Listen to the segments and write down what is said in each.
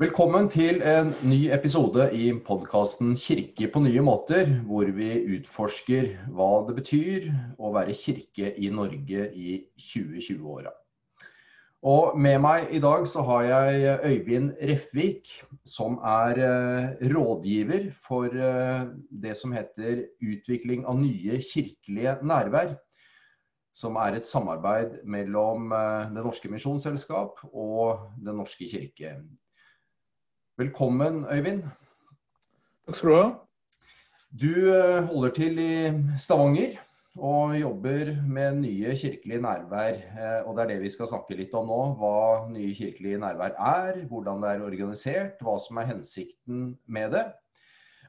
Velkommen til en ny episode i podkasten 'Kirke på nye måter', hvor vi utforsker hva det betyr å være kirke i Norge i 2020-åra. Og med meg i dag så har jeg Øyvind Refvik, som er eh, rådgiver for eh, det som heter Utvikling av nye kirkelige nærvær. Som er et samarbeid mellom eh, Det Norske Misjonsselskap og Den norske kirke. Velkommen, Øyvind. Takk skal du ha. Du eh, holder til i Stavanger og jobber med nye kirkelige nærvær. Eh, og Det er det vi skal snakke litt om nå. Hva nye kirkelige nærvær er, hvordan det er organisert, hva som er hensikten med det.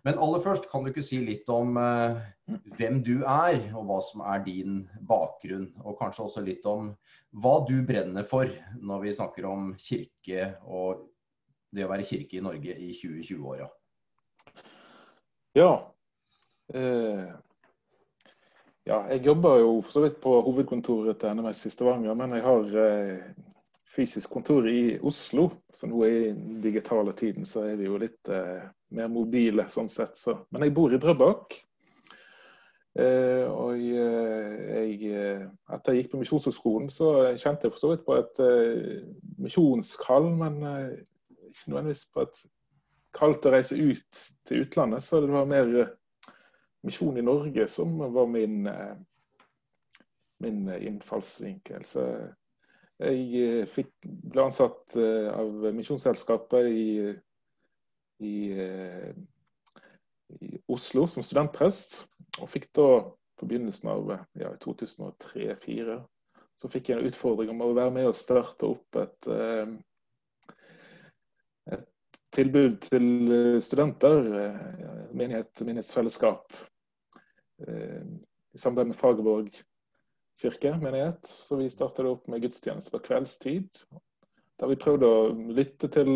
Men aller først, kan du ikke si litt om eh, hvem du er, og hva som er din bakgrunn? Og kanskje også litt om hva du brenner for når vi snakker om kirke og det å være kirke i Norge i 2020-åra? Ja. Eh, ja. Jeg jobber jo for så vidt på hovedkontoret til NMS i Stavanger, men jeg har eh, fysisk kontor i Oslo. Så nå i den digitale tiden så er vi jo litt eh, mer mobile sånn sett. Så. Men jeg bor i Drøbak. Eh, og jeg, eh, etter jeg gikk på Misjonshøgskolen, så kjente jeg for så vidt på et eh, misjonskall, men ikke nødvendigvis på et kaldt å reise ut til utlandet, så det var mer eh, misjon i Norge som var min, eh, min innfallsvinkel. Så jeg eh, fikk, ble ansatt av Misjonsselskapet i, i, i, Oslo som studentprest. Og fikk da på begynnelsen av ja, 2003-2004 så fikk jeg en utfordring om å være med og starte opp et tilbud til eh, studenter, eh, menighet, menighetsfellesskap, eh, i samarbeid med Fagerborg kirke, menighet. Så vi startet opp med gudstjeneste på kveldstid. Da vi prøvde å lytte til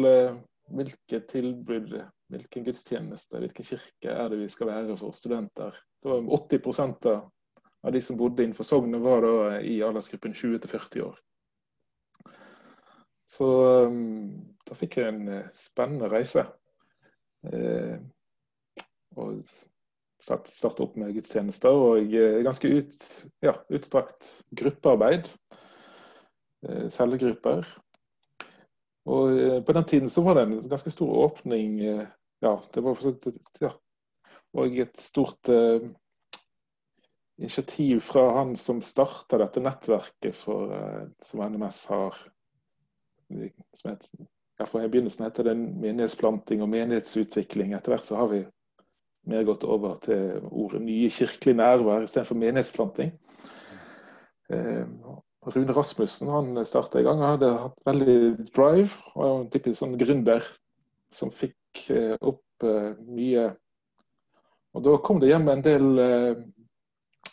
hvilke tilbud, hvilken gudstjeneste, hvilken kirke er det vi skal være for studenter. Det var 80% av de som bodde innenfor sognet, var da i aldersgruppen 20 40 år. Så da fikk jeg en eh, spennende reise. Eh, og starte opp med gudstjenester og eh, ganske ut, ja, utstrakt gruppearbeid. Eh, cellegrupper. Og eh, på den tiden så var det en ganske stor åpning. Eh, ja, det var ja, og et stort initiativ fra han som starta dette nettverket for, som NMS har. Som heter Derfor I begynnelsen heter det menighetsplanting og menighetsutvikling. Etter hvert så har vi mer gått over til ordet nye kirkelig nærvær istedenfor menighetsplanting. Eh, Rune Rasmussen han starta i gang. Han hadde hatt veldig drive. og en typisk sånn gründer som fikk eh, opp eh, mye. Og Da kom det hjem en del eh,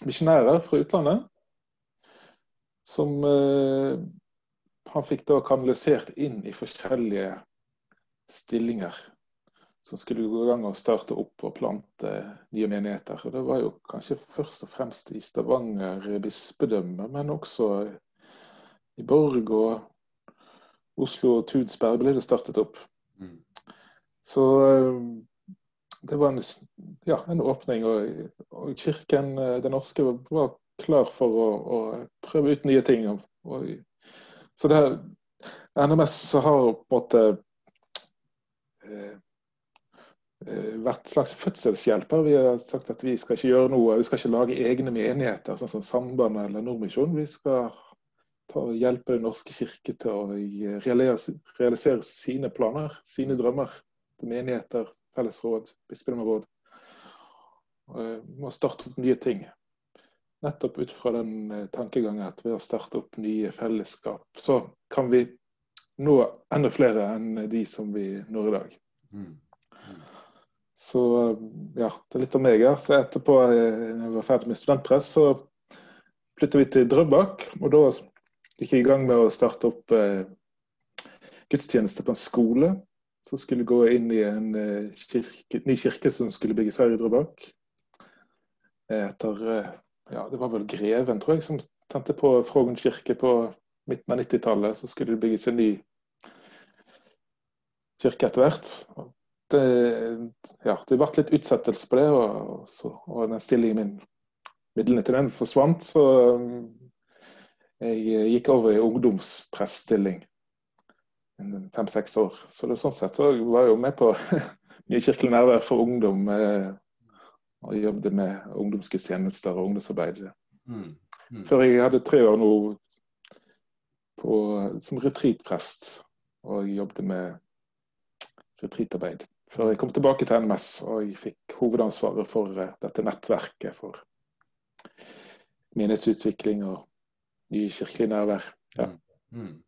misjonærer fra utlandet som eh, han fikk da kanalisert inn i forskjellige stillinger som skulle gå i gang og starte opp og plante nye menigheter. Og Det var jo kanskje først og fremst i Stavanger bispedømme, men også i Borg og Oslo og Tudsberg ble det startet opp. Mm. Så eh, det var en, ja, en åpning, og, og, Kirken, eh, den norske, var klar for å, å prøve ut nye ting. Og, og så det NMS har på en måte eh, eh, vært slags fødselshjelper. Vi har sagt at vi skal ikke gjøre noe, vi skal ikke lage egne menigheter, sånn som Sambandet eller Nordmisjon. Vi skal ta, hjelpe Den norske kirke til å realisere, realisere sine planer, sine drømmer. Til menigheter, fellesråd, bispedømmeråd. Eh, må starte opp nye ting. Nettopp ut fra den eh, tankegangen at ved å starte opp nye fellesskap, så kan vi nå enda flere enn de som vi når i dag. Mm. Mm. Så ja, det er litt om meg her. Så etterpå, eh, når jeg var ferdig med studentpress, så flytta vi til Drøbak. Og da gikk jeg i gang med å starte opp eh, gudstjeneste på en skole. Som skulle gå inn i en eh, kirke, ny kirke som skulle bygges her i Drøbak. Etter eh, ja, det var vel greven, tror jeg, som tente på Frogn kirke på midten av 90-tallet. Så skulle det bygges en ny kirke etter hvert. Det, ja, det ble litt utsettelse på det, og, så, og den stillingen min, midlene til den forsvant. Så um, jeg gikk over i ungdomspreststilling fem-seks år. Så det, sånn sett så var jeg jo med på mye kirkelig nærvær for ungdom. Eh, og jobbet med ungdomsgudstjenester og ungdomsarbeid. Mm. Mm. Før jeg hadde tre år nå på, som retreatprest og jobbet med retreatarbeid. Før jeg kom tilbake til NMS og jeg fikk hovedansvaret for uh, dette nettverket for menighetsutvikling og ny kirkelig nærvær. Ja. Mm.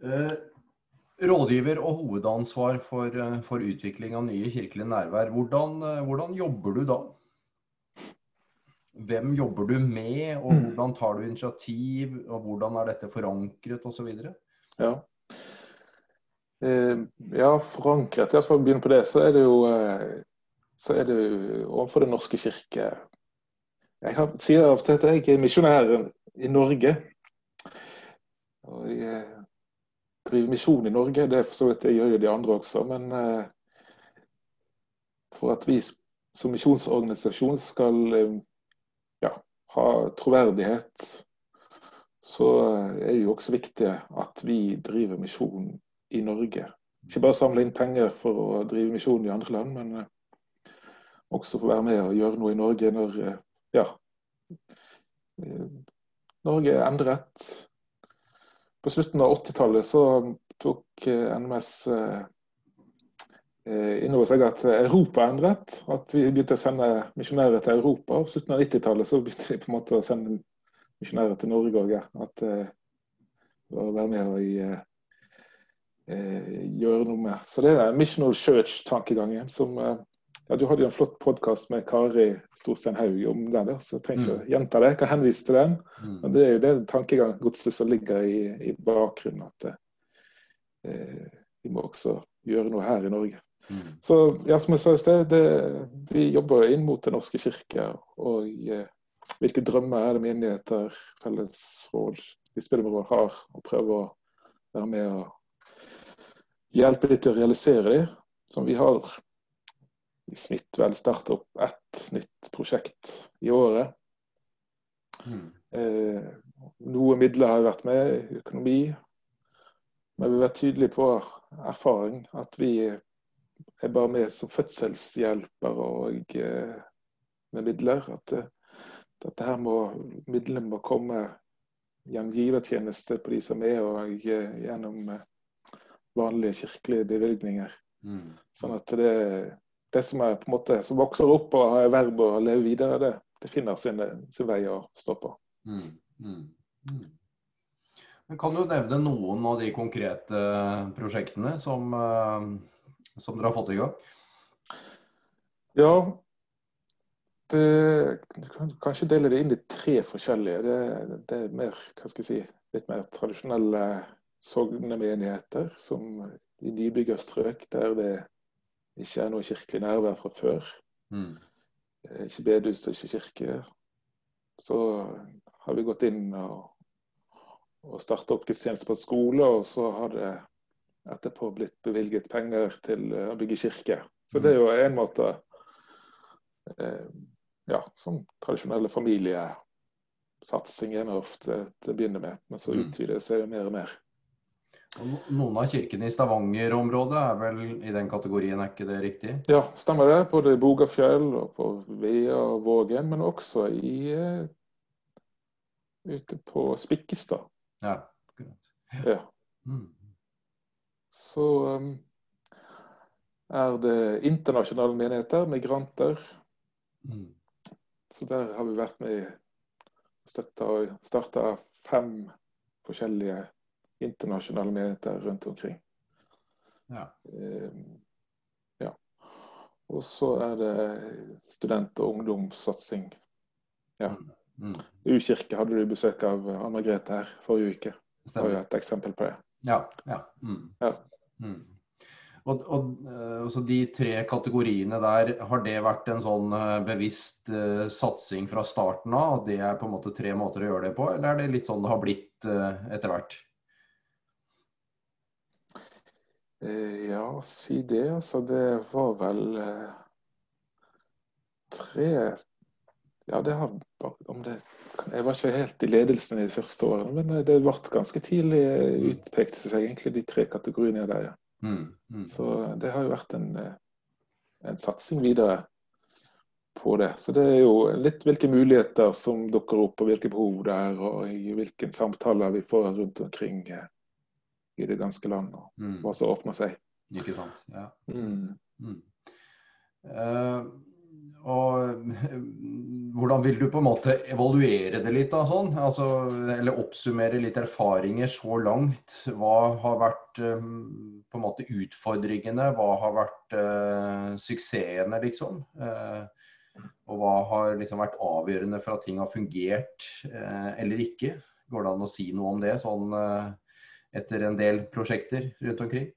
mm. Eh, rådgiver og hovedansvar for, eh, for, utvikling av nye kirkelige nærvær. Hvordan, eh, hvordan, jobber du da? Hvem jobber du med, og mm. hvordan tar du initiativ? og Hvordan er dette forankret osv.? Ja. Eh, ja, forankret. For å begynne på det, så er det jo så er det overfor Den norske kirke. Jeg har, sier til at jeg er misjonær i Norge. Og jeg driver misjon i Norge. Det er for så vidt det gjør jo de andre også. Men eh, for at vi som misjonsorganisasjon skal eh, ja, ha troverdighet, så er det jo også viktig at vi driver misjon i Norge. Ikke bare samle inn penger for å drive misjon i andre land, men eh, også få være med og gjøre noe i Norge når ja, Norge er endret på slutten av 80-tallet så tok eh, NMS eh, eh, innover seg at Europa endret. At vi begynte å sende misjonærer til Europa. På slutten av 90-tallet så begynte vi på en måte å sende misjonærer til Norge òg. At å være med og i, gjøre noe med. Så det er Missional Church-tankegangen som ja, Du hadde jo en flott podkast med Kari Storstein Haug om den, der, så jeg trenger ikke mm. gjenta det. Jeg kan henvise til den. Mm. Men Det er jo det tankegodset som ligger i, i bakgrunnen. At eh, vi må også gjøre noe her i Norge. Mm. Så ja, som jeg sa i sted, det, vi jobber inn mot Den norske kirke. Og eh, hvilke drømmer er det menigheter, fellesråd, bispedømmer har, og prøver å være med og hjelpe dem til å realisere dem. Som vi har i snitt vel starte opp ett nytt prosjekt i året. Mm. Eh, noe midler har vært med, økonomi. Men vi har vært tydelige på erfaring at vi er bare med som fødselshjelper og eh, med midler. At at dette her må, midlene må komme gjennom givertjeneste på de som er, og eh, gjennom eh, vanlige kirkelige bevilgninger. Mm. Sånn at det det som, er, på en måte, som vokser opp og har verb å leve videre, det, det finner sin, sin, vei å stå på. Mm, mm, mm. Men kan du nevne noen av de konkrete prosjektene som, eh, som dere har fått i gang? Ja, det, du kan kanskje dele det inn i tre forskjellige. Det, det er mer, hva skal jeg si, litt mer tradisjonelle sognemenigheter, som i nybyggerstrøk, der det ikke er noe kirkelig nærvær fra før. Mm. Eh, ikke bedehus og ikke kirke. Så har vi gått inn og, og starta opp gudstjeneste på skole, og så har det etterpå blitt bevilget penger til å bygge kirke. Så det er jo en måte eh, Ja, sånn tradisjonelle familiesatsinger ofte til å begynne med. Men så mm. utvider det seg mer og mer. Noen av kirkene i Stavanger-området er vel i den kategorien, er ikke det riktig? Ja, stemmer det. Både i Bogafjell og på Vea og Vågen, men også i, uh, ute på Spikkestad. Ja, akkurat. Ja. Mm. Så um, er det internasjonale menigheter, migranter. Mm. Så der har vi vært med og støtta og starta fem forskjellige internasjonale medier rundt omkring. Ja. Eh, ja. Og så er det student- og ungdomssatsing. Ja. Mm. Mm. U-kirke hadde du besøk av Anne Margrethe her forrige uke. Det var jo et eksempel på det. Ja. ja. Mm. ja. Mm. Og, og, og, eh, De tre kategoriene der, har det vært en sånn eh, bevisst uh, satsing fra starten av? Det er på en måte tre måter å gjøre det på, eller er det litt sånn det har blitt uh, etter hvert? Eh, ja, si det. Altså, det var vel eh, tre Ja, det har om det Jeg var ikke helt i ledelsen i de første årene, men eh, det ble ganske tidlig Mm. utpekt seg egentlig de tre kategoriene der. ja. Mm, mm. Så det har jo vært en, eh, en satsing videre på det. Så det er jo litt hvilke muligheter som dukker opp, og hvilke behov det er, og i hvilke samtaler vi får rundt omkring eh, i det ganske land, og Mm. hva som åpner seg. Ikke sant. Ja. Mm. Mm. Uh, og hvordan vil du på en måte evaluere det litt, da, sånn? Altså, eller oppsummere litt erfaringer så langt? Hva har vært eh, på en måte utfordringene? Hva har vært uh, suksessene, liksom? Uh, og hva har liksom vært avgjørende for at ting har fungert eller ikke? Går det an å si noe om det sånn etter en del prosjekter rundt omkring?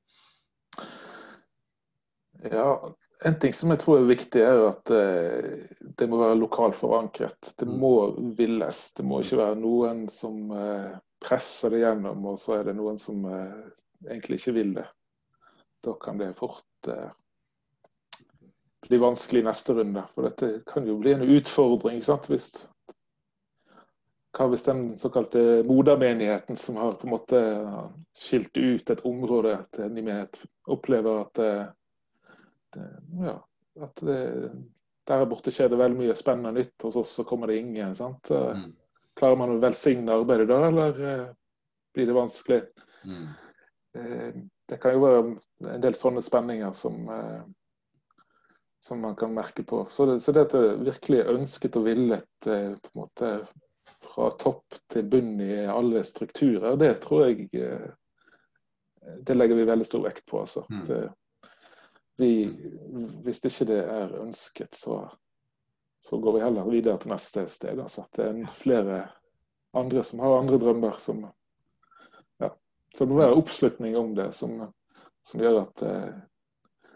Ja, en ting som jeg tror er viktig, er at eh, det må være lokalt forankret. Det Mm. må villes. Det må ikke være noen som eh, presser det gjennom, og så er det noen som eh, egentlig ikke vil det. Da kan det fort bli vanskelig i neste runde. For dette kan jo bli en utfordring. sant? Hvis, hva hvis den såkalte modermenigheten som har på en måte skilt ut et område til en ny menighet, opplever at eh, det, ja, at det, der borte skjer det veldig mye spennende nytt, hos oss så kommer det ingen. sant? Mm. Klarer man å velsigne arbeidet da, eller eh, blir det vanskelig? Mm. Eh, det kan jo være en del sånne spenninger som, som man kan merke på. Så det, så det at det virkelig ønsket og villet på en måte fra topp til bunn i alle strukturer, det tror jeg eh, Det legger vi veldig stor vekt på. altså. Mm. Det, vi, hvis ikke det er ønsket, så, så går vi heller videre til neste sted. Altså. At det er flere andre som har andre drømmer. Som, ja. Så det må være oppslutning om det som, som gjør at, eh,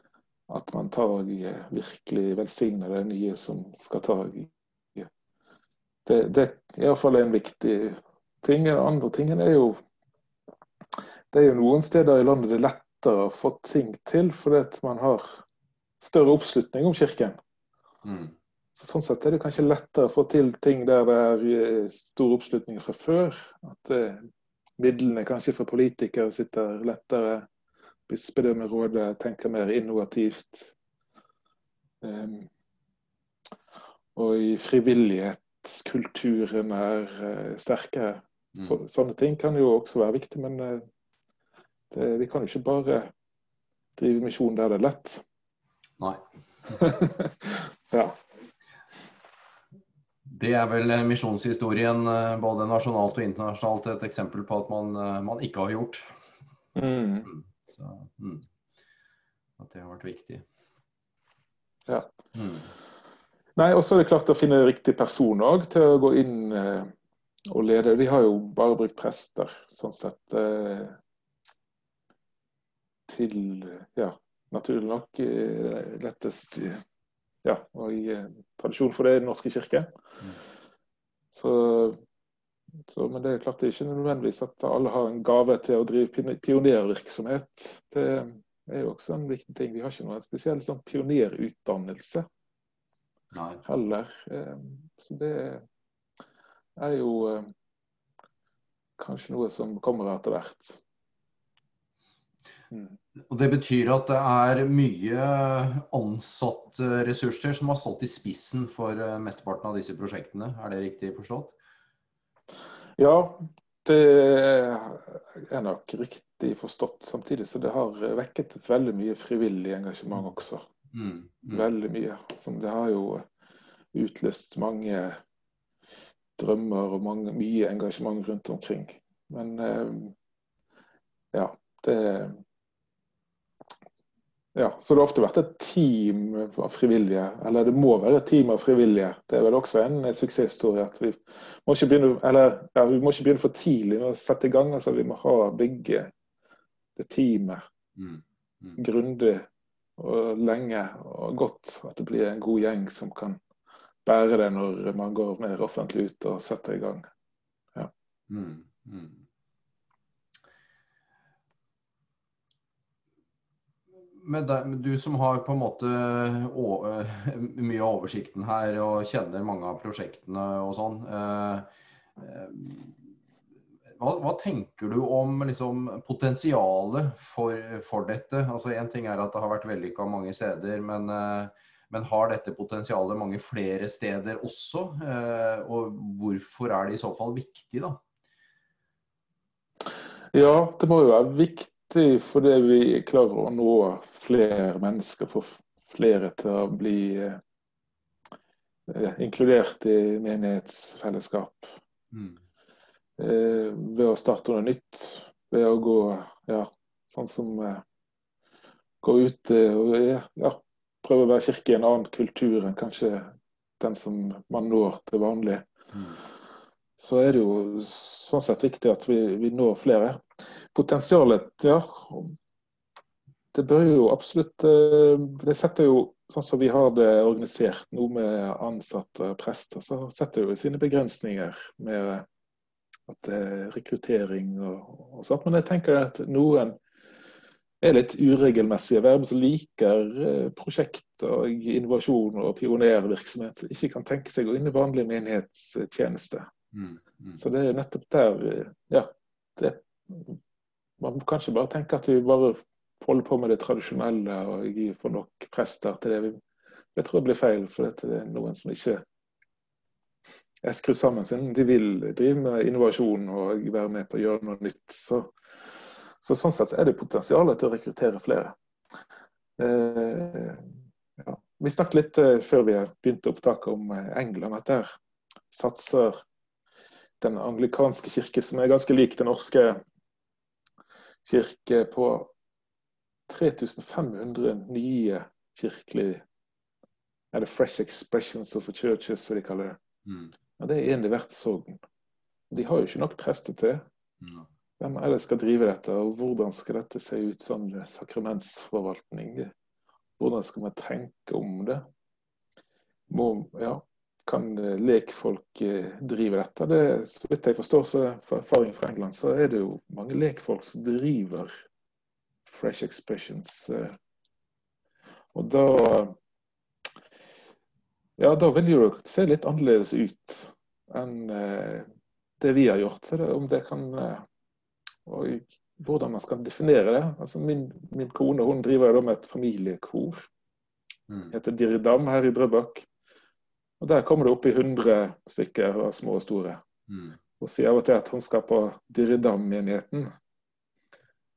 at man tar eh, virkelig velsigner det nye som skal ta. Det, det er iallfall en viktig ting. Den andre tingen er jo det er jo noen steder i landet det er lettere å få ting til fordi at man har større oppslutning om kirken. Mm. Så sånn sett er det kanskje lettere å få til ting der det er eh, stor oppslutning fra før. At det, midlene kanskje for politikere sitter lettere. Bispedømmerådet tenker mer innovativt. Um, og i frivillighetskulturen er eh, sterkere. Mm. Så, sånne ting kan jo også være viktig, men eh, det, vi kan jo ikke bare drive misjon der det er lett. Nei. ja. Det er vel misjonshistorien eh, både nasjonalt og internasjonalt et eksempel på at man, man ikke har gjort. Mm. Så, mm. At det har vært viktig. Ja. Mm. Nei, og så er det klart å finne riktig person òg til å gå inn eh, og lede. Vi har jo bare brukt prester, sånn sett. Eh, til ja, naturlig nok eh, lettest ja, og i tradisjon for det i Den norske kirke. Mm. Så, så, men det er klart det er ikke nødvendigvis at alle har en gave til å drive pionervirksomhet. Det er jo også en viktig ting. Vi har ikke noen spesiell sånn pionerutdannelse Nei. heller. Eh, Så det er jo eh, kanskje noe som kommer etter hvert. Mm. Og Det betyr at det er mye ansattressurser som har stått i spissen for eh, mesteparten av disse prosjektene. Er det riktig forstått? Ja, det er nok riktig forstått. Samtidig så det har vekket veldig mye frivillig engasjement også. Mm. Mm. Veldig mye. Som det har jo utløst mange drømmer og mange, mye engasjement rundt omkring. Men eh, ja, det ja, Så det har ofte vært et team av frivillige, eller det må være et team av frivillige. Det er vel også en suksesshistorie. at Vi må ikke begynne eller, ja, vi må ikke begynne for tidlig med å sette i gang. altså Vi må ha bygge det teamet Mm. Mm. grundig og lenge og godt. At det blir en god gjeng som kan bære det når man går mer offentlig ut og setter i gang. Mm. Mm. du som har på en måte mye av oversikten her og kjenner mange av prosjektene og sånn. Hva, hva, tenker du om liksom, potensialet for, for dette? Altså Én ting er at det har vært vellykka mange steder, men, men, har dette potensialet mange flere steder også? Og hvorfor er det i så fall viktig, da? Ja, det må jo være viktig viktig fordi vi klarer å nå flere mennesker, få flere til å bli eh, inkludert i menighetsfellesskap. Mm. Eh, ved å starte noe nytt. Ved å gå ja, sånn som eh, gå ut og ja, prøve å være kirke i en annen kultur enn kanskje den som man når til vanlig. Mm. Så er det jo sånn sett viktig at vi, vi når flere potensialet, ja. Det bør jo absolutt eh, Det setter jo, sånn som vi har det organisert nå med ansatte prester, så setter jo sine begrensninger med at det er rekruttering og, og sånt. Men jeg tenker at noen er litt uregelmessige verb som liker eh, prosjekt og innovasjon og pionervirksomhet, som ikke kan tenke seg å inn i vanlig menighetstjeneste. Mm, mm. Så det er nettopp der eh, ja, det man kanskje bare tenke at vi bare holder på med det tradisjonelle og får nok prester til det. Det tror jeg blir feil, for det er noen som ikke skrudd sammen sin. De vil drive med innovasjon og være med på å gjøre noe nytt. Så, så sånn sett er det potensial til å rekruttere flere. Eh, ja. Vi snakket litt eh, før vi begynte opptaket om eh, England, at der satser den anglikanske kirke, som er ganske lik den norske kirke på 3500 nye kirkelige er det 'fresh expressions of the churches', som de kaller det. Mm. Ja, det er en i sorgen. De har jo ikke nok prester til. det. Hvem ellers skal drive dette, og hvordan skal dette se ut som sakramentsforvaltning? Hvordan skal man tenke om det? Må, ja, kan lekfolk eh, drive dette. Det, så vidt jeg forstår, så fra erfaring fra England, så er det jo mange lekfolk som driver Fresh Expressions. Eh. Og da Ja, da vil jo det se litt annerledes ut enn det vi har gjort. Så det, om det kan Og hvordan man skal definere det. Altså min, min kone hun driver med et familiekor. Mm. heter Diridam her i Drøbak. Og Der kommer det opp i 100 stykker, små og store. Mm. Og sier av og til at hun skal på Dyredam-menigheten.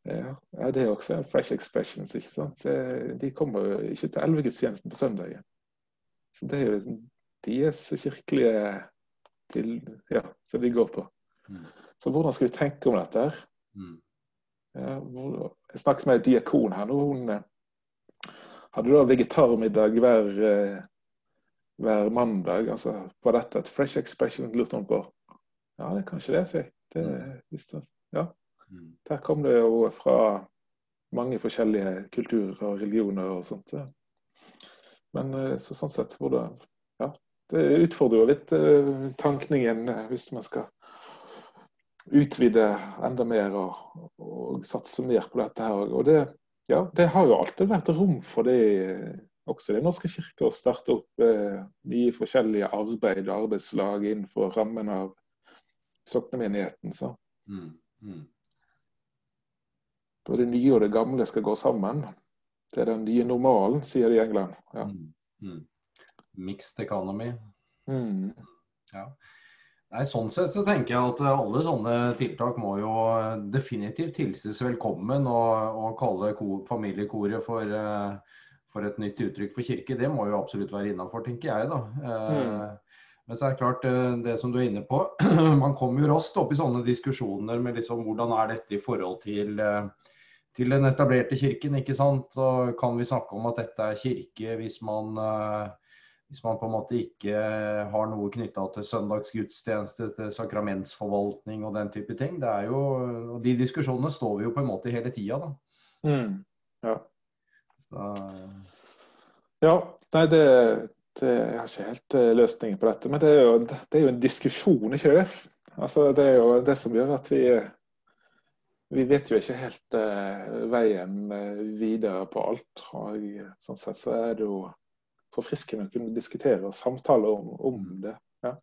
Ja, det er også en fresh expressions. ikke sant? De kommer jo ikke til elvegudstjenesten på søndagen. Så Det er jo deres kirkelige til, ja, som de går på. Mm. Så hvordan skal vi tenke om dette? her? Mm. Ja, jeg snakket med en diakon her nå. Hun eh, hadde da vegetarmiddag hver eh, hver mandag. altså Var dette et fresh expression? lurte hun på. Ja, det er kanskje det, sier jeg. Det, mm. ja. Mm. Der kom det jo fra mange forskjellige kulturer og religioner og sånt. Men eh, så, sånn sett hvor det, ja, det utfordrer jo litt uh, tankningen uh, hvis man skal utvide enda mer og, og satse mer på dette her. Og det, ja, det har jo alltid vært rom for det også Den norske kirke å starte opp eh, nye forskjellige arbeid og arbeidslag innenfor rammen av soknemenigheten. Så. Mm, mm. Både det nye og det gamle skal gå sammen. Det er den nye normalen, sier de i England. Ja. Mm, mm. Mixed economy. Mm. Ja. Nei, sånn sett så tenker jeg at alle sånne tiltak må jo definitivt hilses velkommen. Og, og kalle familiekoret for uh, for et nytt uttrykk for kirke, det må jo absolutt være innafor, tenker jeg. da. Mm. Men så er det klart, eh, det som du er inne på, man kommer jo raskt opp i sånne diskusjoner med liksom hvordan er dette i forhold til, eh, til den etablerte kirken. ikke sant? Og kan vi snakke om at dette er kirke hvis man, hvis man på en måte ikke har noe knytta til søndagsgudstjeneste, til sakramentsforvaltning og den type ting. Det er jo, og De diskusjonene står vi jo på en måte hele tida, da. Mm. Ja. Så... Ja, nei, det, det, Jeg har ikke helt uh, løsningen på dette. Men det er, jo, det er, jo, en diskusjon, ikke det? Altså, det er jo det som gjør at vi, vi vet jo ikke helt uh, veien uh, videre på alt. Og sånn sett så er det jo forfriskende å kunne diskutere og samtale om, om det. Ja.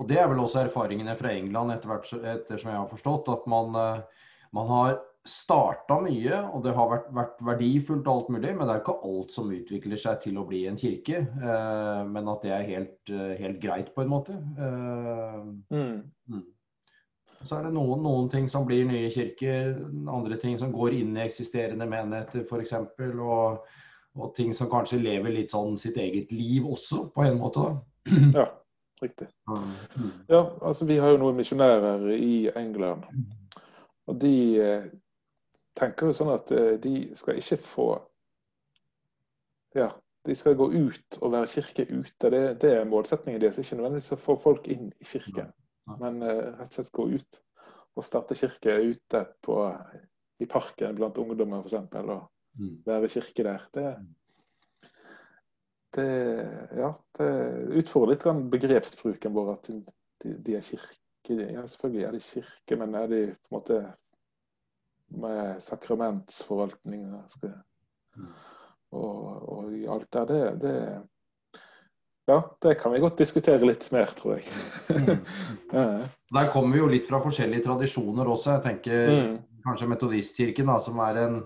Og Det er vel også erfaringene fra England, etter hvert, ettersom jeg har forstått. At man, uh, man har starta mye, og det har vært, vært, verdifullt og alt mulig, men det er ikke alt som utvikler seg til å bli en kirke. men at det er helt, helt greit, på en måte. Mm. Mm. Så er det noen, noen, ting som blir nye kirker, andre ting som går inn i eksisterende menigheter f.eks. Og, og ting som kanskje lever litt sånn sitt eget liv også, på en måte. da. Ja, riktig. Ja, altså Vi har jo noen misjonærer i England. Og de eh, tenker jo sånn at eh, de skal ikke få Ja, de skal gå ut og være kirke ute. Det, det er målsettingen deres. Ikke nødvendigvis å få folk inn i kirken. Men uh, rett og slett gå ut og starte kirke ute på, i parken blant ungdommer f.eks. Og mm. være kirke der. Det, mm. det, ja, det utfordrer litt begrepsbruken vår at de, de er kirke. Ja, selvfølgelig er de kirke, men er de på en måte med sakramentsforvaltning mm. og, og, alt der, det, det ja, det kan vi godt diskutere litt mer, tror jeg. mm. Der kommer vi jo litt fra forskjellige tradisjoner også. Jeg tenker mm. kanskje Metodistkirken, da, som er en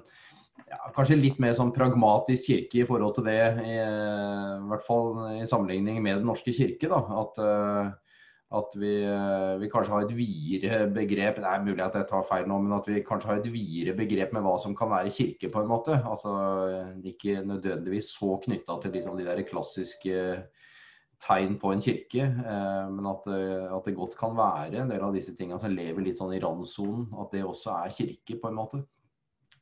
ja, kanskje litt mer sånn pragmatisk kirke i forhold til det, i, i hvert fall i sammenligning med Den norske kirke. da, At, uh, at vi, uh, vi, kanskje har et videre begrep Det er mulig at jeg tar feil nå, men at vi kanskje har et videre begrep med hva som kan være kirke, på en måte. Altså Ikke nødvendigvis så knytta til liksom, de der klassiske tegn på en kirke, eh, men at det, at det, godt kan være en del av disse tingene som lever litt sånn i randsonen, at det også er kirke, på en måte.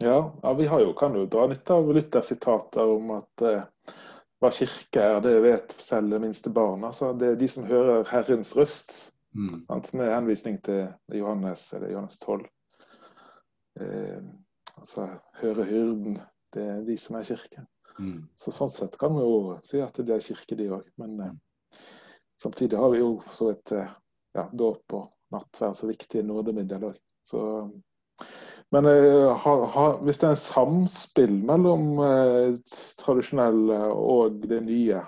Ja, ja vi jo, kan jo dra nytte av Luther-sitater om at eh, hva kirke er, det vet selv det minste barn. Altså, det er de som hører Herrens røst, mm. med henvisning til Johannes, eller Johannes 12. Eh, altså høre hyrden, det er de som er kirken. Mm. Så Sånn sett kan vi jo si at det er kirke, de òg. Men eh, Samtidig har vi jo så vidt eh, ja, dåp og nattverd så viktige nådemiddel òg. Men eh, ha, ha, hvis det er en samspill mellom eh, tradisjonelle og det nye,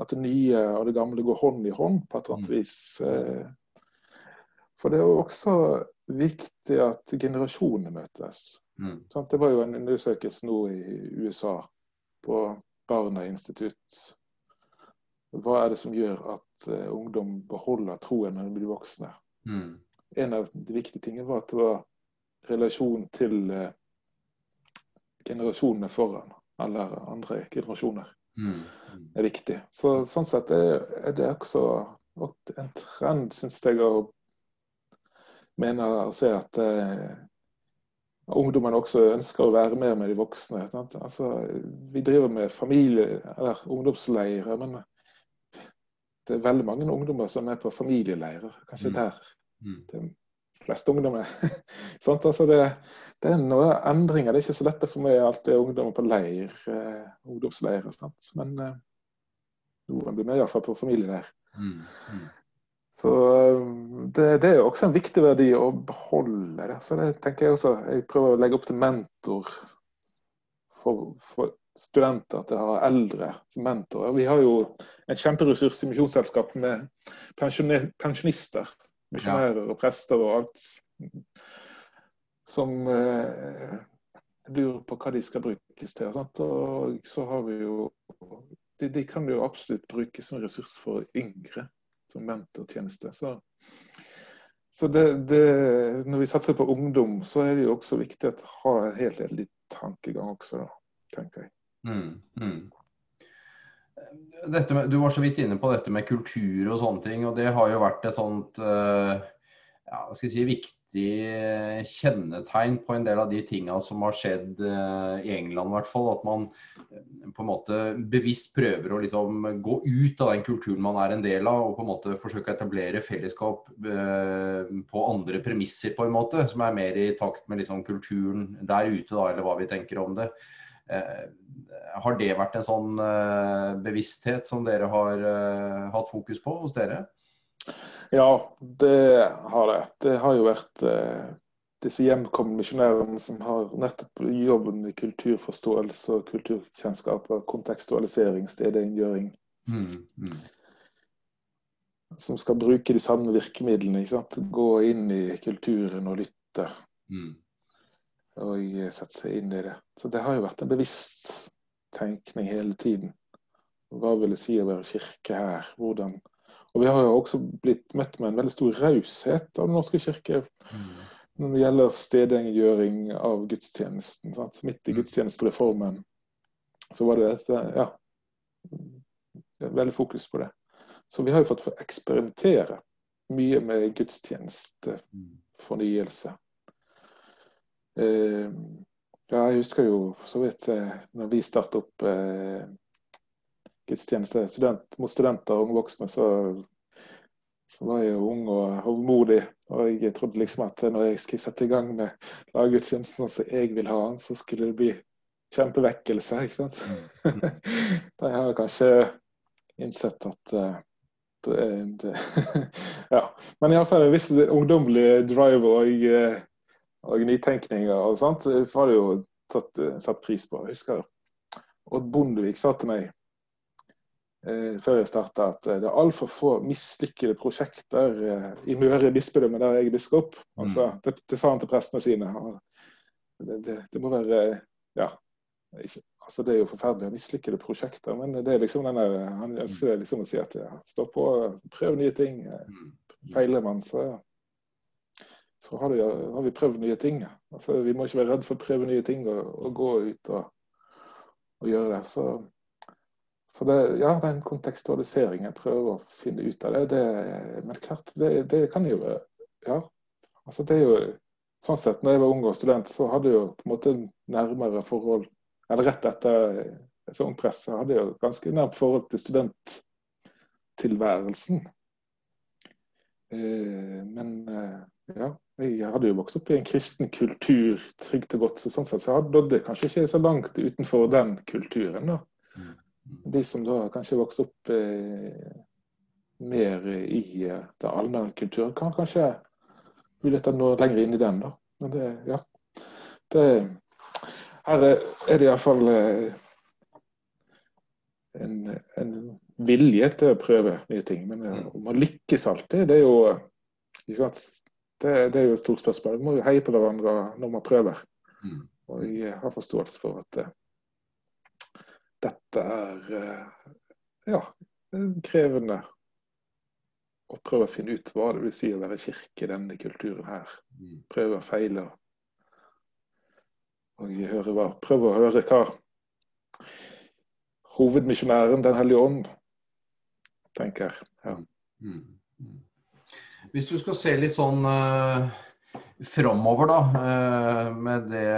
at det nye og det gamle går hånd i hånd på et eller annet mm. vis eh, For det er jo også viktig at generasjonene møtes. Mm. Det var jo en undersøkelse nå i USA på Barna institutt hva er det som gjør at uh, ungdom beholder troen når de blir voksne? Mm. En av de viktige tingene var at det var relasjon til uh, generasjonene foran, eller andre generasjoner. Mm. Er viktig. Så, sånn sett er, er det også en trend, syns jeg, å mene å se at uh, ungdommen også ønsker å være mer med de voksne. Altså, vi driver med familie- eller ungdomsleirer, men det er veldig mange ungdommer som er på familieleirer. Kanskje mm. der mm. de fleste ungdommer sånn, altså det, det, er noen endringer. Det er ikke så lett for meg det ungdommer på leir, eh, ungdomsleirer. sånt. Men eh, noen blir med iallfall på familieleir. Mm. Mm. Så eh, det, det, er også en viktig verdi å beholde det. Så det tenker jeg også. Jeg prøver å legge opp til mentor for, for studenter til å ha eldre mentorer. Vi har jo en kjemperessurs i Misjonsselskapet med pensjonister, misjonærer og prester og alt, som eh, lurer på hva de skal brukes til. Sant? Og så har vi jo de, de, kan jo absolutt brukes som ressurs for yngre, som mentortjeneste. Så, så det, det, når vi satser på ungdom, så er det jo også viktig å ha en helhetlig tankegang også, tenker jeg. Mm, mm. Med, du var så vidt inne på dette med kultur og sånne ting. og Det har jo vært et sånt uh, ja, skal jeg si, viktig kjennetegn på en del av de tinga som har skjedd uh, i England. I hvert fall, At man uh, på en måte bevisst prøver å liksom, gå ut av den kulturen man er en del av, og på en måte forsøke å etablere fellesskap på andre premisser, på en måte, som er mer i takt med liksom, kulturen der ute, da, eller hva vi tenker om det. Eh, har det vært en sånn eh, bevissthet som dere har eh, hatt fokus på hos dere? Ja, det har det. Det har jo vært disse hjemkomne misjonærene som har nettopp jobben i kulturforståelse og kulturkjennskap og kontekstualisering, stedliggjøring. Mm, mm. Som skal bruke de samme virkemidlene. Gå inn i kulturen og lytte. Mm. Og sette seg inn i det. Så det har jo vært en bevisst tenkning hele tiden. Hva vil det si å være kirke her? Hvordan Og vi har jo også blitt møtt med en veldig stor raushet av Den norske kirke mm. når det gjelder stedliggjøring av gudstjenesten. Sant? Midt i mm. gudstjenestereformen så var det dette Ja, veldig fokus på det. Så vi har jo fått eksperimentere mye med gudstjenestefornyelse. Eh, ja, jeg husker jo så vidt eh, når vi startet opp eh, gudstjeneste student, mot studenter og unge voksne, så, så, var jeg jo ung og hovmodig. Og jeg trodde liksom at når jeg skulle sette i gang med laggudstjenesten som jeg vil ha den, så skulle det bli kjempevekkelse. ikke sant? Mm. har har kanskje innsett at uh, det, det, Ja. Men iallfall en viss ungdommelig drive og, eh, og nytenkninger og sånt har det jo tatt, satt pris på. Jeg husker Odd Bondevik sa til meg eh, før jeg starta at det er altfor få mislykkede prosjekter eh, i Møre bispedømme der jeg er biskop. Altså, mm. det, det, sa han til prestene sine. Det, det, det må være ja, ikke, altså Det er jo forferdelig mislykkede prosjekter, men det er liksom den der, han ønsker liksom å si at ja, stå på, prøv nye ting. Mm. Feiler man, så, så har, det, har, vi prøvd nye ting. Altså, vi må ikke være redd for å prøve nye ting og, og gå ut og, og, gjøre det. Så, så det, ja, den kontekstualiseringen prøver å finne ut av det, det men klart, det, det kan jo Ja. altså det er jo sånn sett, når jeg var ung og student, så hadde jeg jo på en måte nærmere forhold eller rett etter sesongpresset, hadde jeg jo ganske nært forhold til studenttilværelsen. Eh, men eh, ja, jeg hadde jo vokst opp i en kristen kultur, trygt og godt. så sånn sett så jeg kanskje ikke så langt utenfor den kulturen. da. Mm. De som da kanskje vokste opp eh, mer i eh, den allmenne kulturen, kan kanskje muligheter nå lenger inn i den. da. Men det, ja, det, her er det iallfall eh, en, en vilje til å prøve nye ting. Men eh, mm. om man lykkes alltid, det er jo det, det, er jo et stort spørsmål. Vi må jo heie på hverandre når man prøver. Mm. Og jeg har forståelse for at uh, dette er uh, ja, krevende å prøve å finne ut hva det vil si å være kirke i denne kulturen her. Mm. Prøve og feile og hva, prøve å høre hva hovedmisjonæren, Den hellige ånd, tenker. Ja. Mm. Hvis du skal se litt sånn uh, framover, da, uh, med det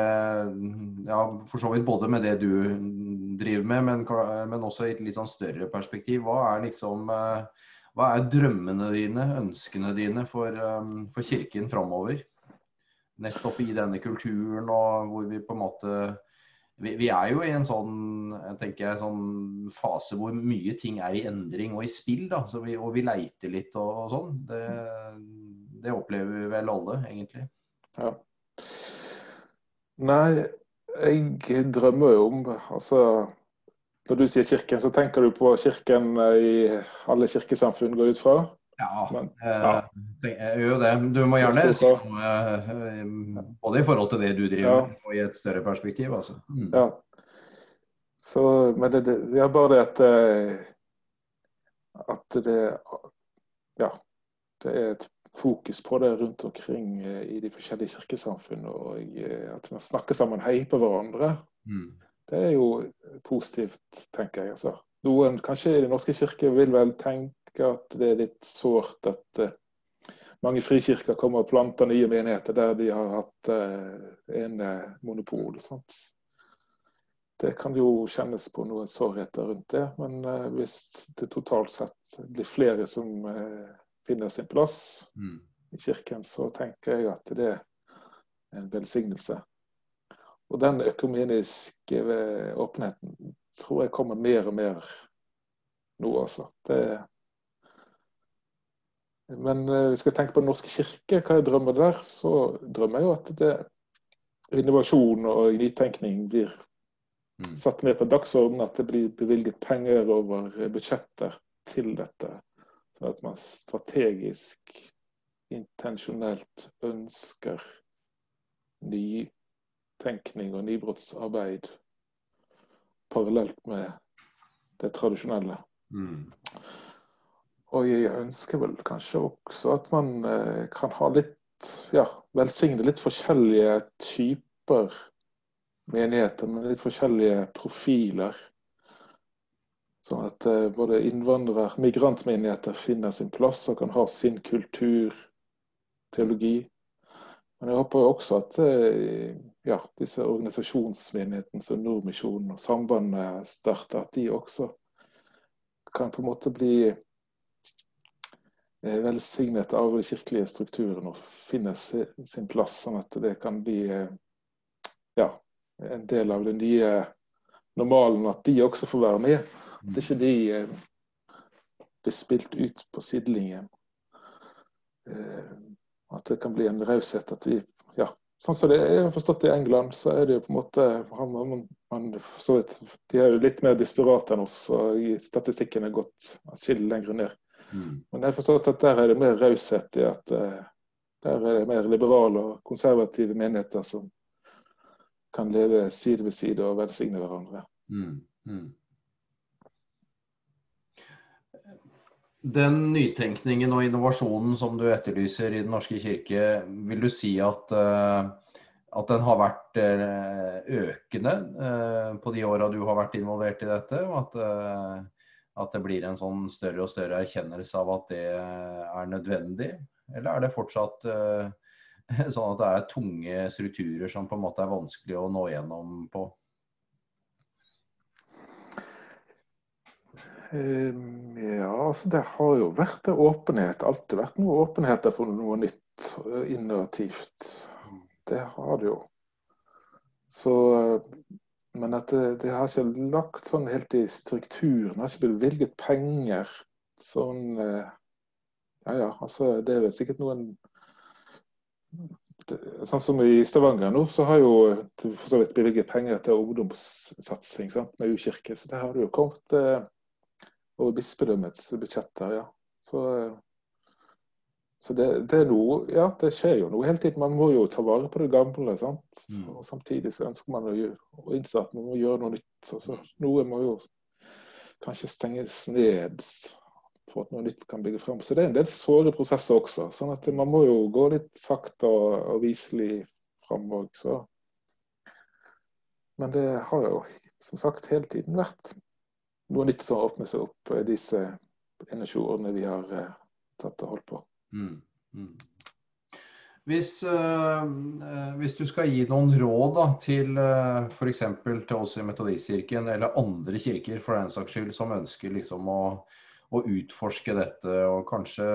Ja, for så vidt både med det du driver med, men, men også i et litt sånn større perspektiv. Hva er liksom uh, hva er drømmene dine, ønskene dine for, um, for Kirken framover? nettopp i denne kulturen og hvor vi på en måte vi, vi, er jo i en sånn, jeg sånn fase hvor mye ting er i endring og i spill. da, vi, Og vi leiter litt og, og sånn. Det, det, opplever vi vel alle, egentlig. Ja. Nei, jeg drømmer jo om altså, Når du sier kirken, så tenker du på kirken i alle kirkesamfunn, går ut fra? Ja, Men, eh, ja. jeg gjør jo det. Du må gjerne si noe eh, både i forhold til det du driver ja. med og i et større perspektiv. Altså. Mm. Ja. Så, men det, det, er bare det at, eh, at det Ja. Det er et fokus på det rundt omkring i de forskjellige kirkesamfunn. Og at man snakker sammen, heier på hverandre. Mm. Det er jo positivt, tenker jeg. altså. Noen kanskje i Den norske kirke vil vel tenke tenker at det er litt sårt at uh, mange frikirker kommer og planter nye menigheter der de har hatt uh, en uh, monopol. Sant? Det kan jo kjennes på noen sårheter rundt det, men hvis det totalt sett blir flere som finner sin plass mm. i kirken, så tenker jeg at det er en velsignelse. Og den økumeniske åpenheten tror jeg kommer mer og mer nå, altså. Det, Men uh, vi skal tenke på Den norske kirke, hva jeg drømmer der. Så drømmer jeg jo at det, innovasjon og nytenkning blir mm. satt ned på dagsordenen. At det blir bevilget penger over budsjetter til dette. Sånn at man strategisk, intensjonelt ønsker nytenkning og nybrottsarbeid parallelt med det tradisjonelle. Mm. Og jeg ønsker vel kanskje også at man eh, kan ha litt ja, velsigne litt forskjellige typer menigheter med litt forskjellige profiler. Sånn at eh, både innvandrer- migrantmenigheter finner sin plass og kan ha sin kultur, teologi. Men jeg håper også at eh, ja, disse organisasjonsmenighetene som Nordmisjonen og Sambandet starter, at de også kan på en måte bli velsignet av den kirkelige strukturen og finne sin plass, sånn at det kan bli eh, ja, en del av den nye normalen, at de også får være med. At ikke de blir spilt ut på sidelinjen. At det kan bli en raushet at vi ja, Sånn som det er, jeg har forstått i England, så er det jo på en måte man, man, så vidt, De er jo litt mer desperate enn oss, og statistikken er gått atskillig lenger ned. Mm. Men jeg har forstått at der er det mer raushet i at uh, der er det mer liberale og konservative menigheter som kan leve side ved side og velsigne hverandre. Mm. Mm. Den nytenkningen og innovasjonen som du etterlyser i Den norske kirke, vil du si at, eh, at den har vært eh, økende eh, på de åra du har vært involvert i dette? Og at, at, det blir en sånn større og større erkjennelse av at det er nødvendig? Eller er det fortsatt sånn at det er tunge strukturer som på en måte er vanskelig å nå gjennom på? Ehm, ja, altså det har jo vært åpenhet. Alltid vært noe åpenhet for noe nytt, eh, innovativt. Det har det jo. Så, eh, men at det, det, har ikke lagt sånn helt i strukturen. Har ikke bevilget penger sånn eh, Ja ja, altså det er vel sikkert noen det, Sånn som i Stavanger nå, så har jo for så vidt bevilget penger til ungdomssatsing sant, med U-kirke. Så det har det jo kommet over bispedømmets budsjetter. ja. Så, så det, det, noe, ja, det skjer jo noe hele tiden. Man må jo ta vare på det gamle. Mm. Og Samtidig så ønsker man å, gjøre, å innse at man må gjøre noe nytt. Så, så, noe må jo kanskje stenges ned for at noe nytt kan bygge frem. Så det er en del såre prosesser også. sånn at man må jo gå litt sakte og, og viselig fram òg. Men det har jo som sagt hele tiden vært noe nytt som åpner seg opp i disse 21 årene vi har uh, tatt og holdt på. Mm. Mm. Hvis, uh, hvis, du skal gi noen råd da, til uh, f.eks. til oss i Metodistkirken eller andre kirker for den saks skyld som ønsker liksom å, å utforske dette og kanskje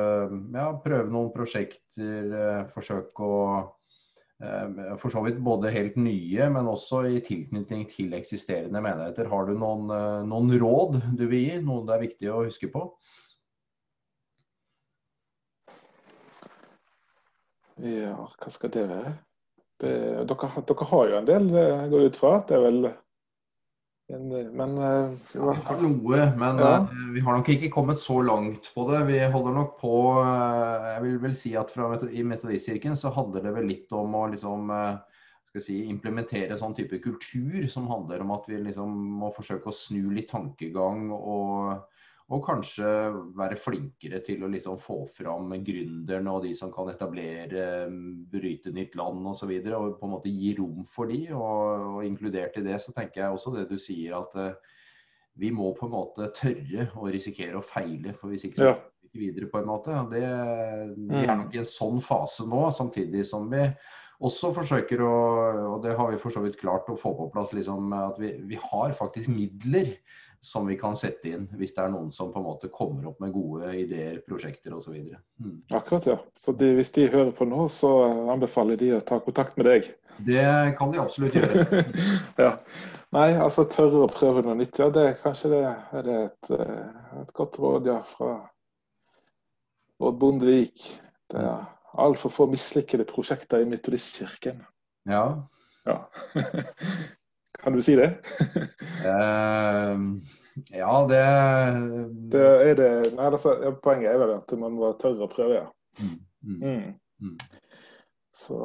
ja, prøve noen prosjekter, uh, forsøke å Eh, for så vidt både helt nye, men også i tilknytning til eksisterende menigheter. Har du noen, eh, noen råd du vil gi, noe det er viktig å huske på? Ja, hva skal det være? Det, dere, dere, har jo en del, jeg eh, går ut fra. Det er vel men uh, ja, Vi har noe, men ja. uh, vi har nok ikke kommet så langt på det. Vi holder nok på uh, Jeg vil vel si at fra, i Metodistkirken så handler det vel litt om å liksom si, implementere sånn type kultur som handler om at vi liksom må forsøke å snu litt tankegang og og kanskje være flinkere til å liksom få fram gründerne og de som kan etablere, bryte nytt land osv. Og, så videre, og på en måte gi rom for de. Og, og, inkludert i det så tenker jeg også det du sier at uh, vi må på en måte tørre å risikere å feile. For hvis ikke så kommer vi ikke videre på en måte. Det, vi er nok i en sånn fase nå, samtidig som vi også forsøker å, og det har vi for så vidt klart å få på plass, liksom, at vi, vi har faktisk midler som vi kan sette inn hvis det er noen som på en måte kommer opp med gode ideer, prosjekter osv. Mm. Akkurat, ja. Så de, hvis de hører på nå, så anbefaler de å ta kontakt med deg. Det kan de absolutt gjøre. ja. Nei, altså tørre å prøve noe nytt. Ja, det, er kanskje det er det et, eh, et godt råd ja, fra Odd Bondevik. Det er altfor få mislykkede prosjekter i Metodistkirken. Ja. ja. kan du si det? uh, ja, det Det er det Nei, altså, poenget er vel at man må tørre å prøve, ja. Mm. Mm. mm. mm. Så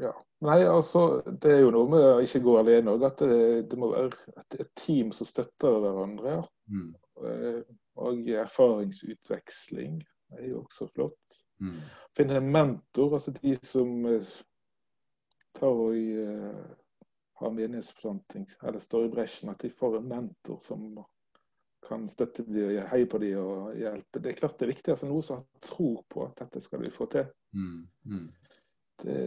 ja. Nei, altså, Det er jo noe med å ikke gå alene òg. At det, det, må være et, et, team som støtter hverandre. Ja. Mm. Eh, og erfaringsutveksling er jo også flott. Mm. Finne en mentor, altså de som eh, tar og har menighetsplanting eller står i bresjen. At de får en mentor som kan støtte de og heie på de og hjelpe. Det er klart det er viktig. altså Noen som har tro på at dette skal vi få til. Mm. Mm. Det,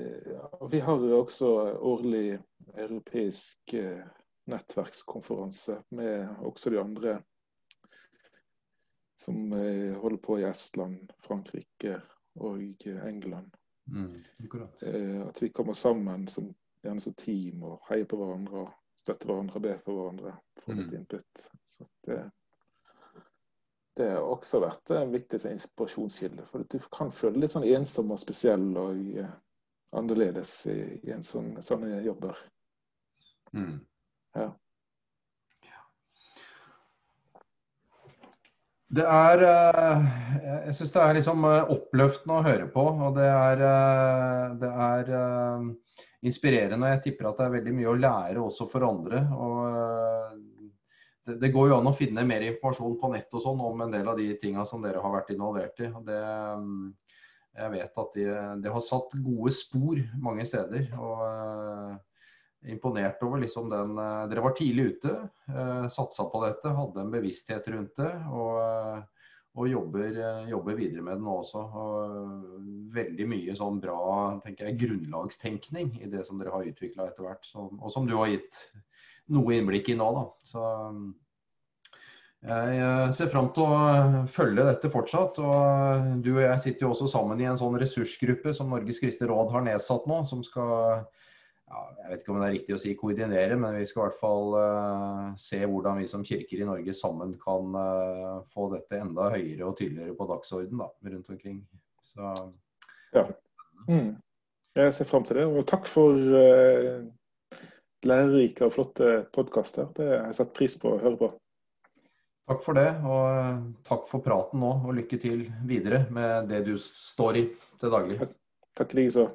vi har jo også årlig europeisk eh, nettverkskonferanse med også de andre som eh, holder på i Estland, Frankrike og England. Mm, eh, at vi kommer sammen som, gjerne som team og heier på hverandre og støtter hverandre ber for hverandre. Får litt mm. input. Så det, det har også vært en viktig inspirasjonskilde. For du kan føle litt sånn ensom og spesiell. og annerledes i, i en sånn, sånne jobber. Mm. Ja. Det er eh, Jeg syns det er liksom eh, oppløftende å høre på. Og det er, eh, det er inspirerende. Jeg tipper at det er veldig mye å lære også for andre. Og det, det går jo an å finne mer informasjon på nett og sånn om en del av de tinga som dere har vært involvert i. og det jeg vet at det de, har satt gode spor mange steder. og uh, Imponert over liksom den uh, Dere var tidlig ute, satsa på dette, hadde en bevissthet rundt det. Og, og jobber, jobber, videre med det nå også. Og veldig mye sånn bra tenker jeg, grunnlagstenkning i det som dere har utvikla etter hvert. Og som du har gitt noe innblikk i nå. da. Så jeg ser fram til å følge dette fortsatt. og Du og jeg sitter jo også sammen i en sånn ressursgruppe som Norges kristne råd har nedsatt nå. Som skal ja, jeg vet ikke om det er riktig å si koordinere, men vi skal i hvert fall uh, se hvordan vi som kirker i Norge sammen kan uh, få dette enda høyere og tydeligere på dagsorden da, rundt omkring. Så, ja. Mm. Jeg ser fram til det. Og takk for uh, lærerike og flotte podkaster. Det har jeg satt pris på å høre på. Takk for det, og takk for praten nå. Og lykke til videre med det du står i til daglig. Takk, takk likeså.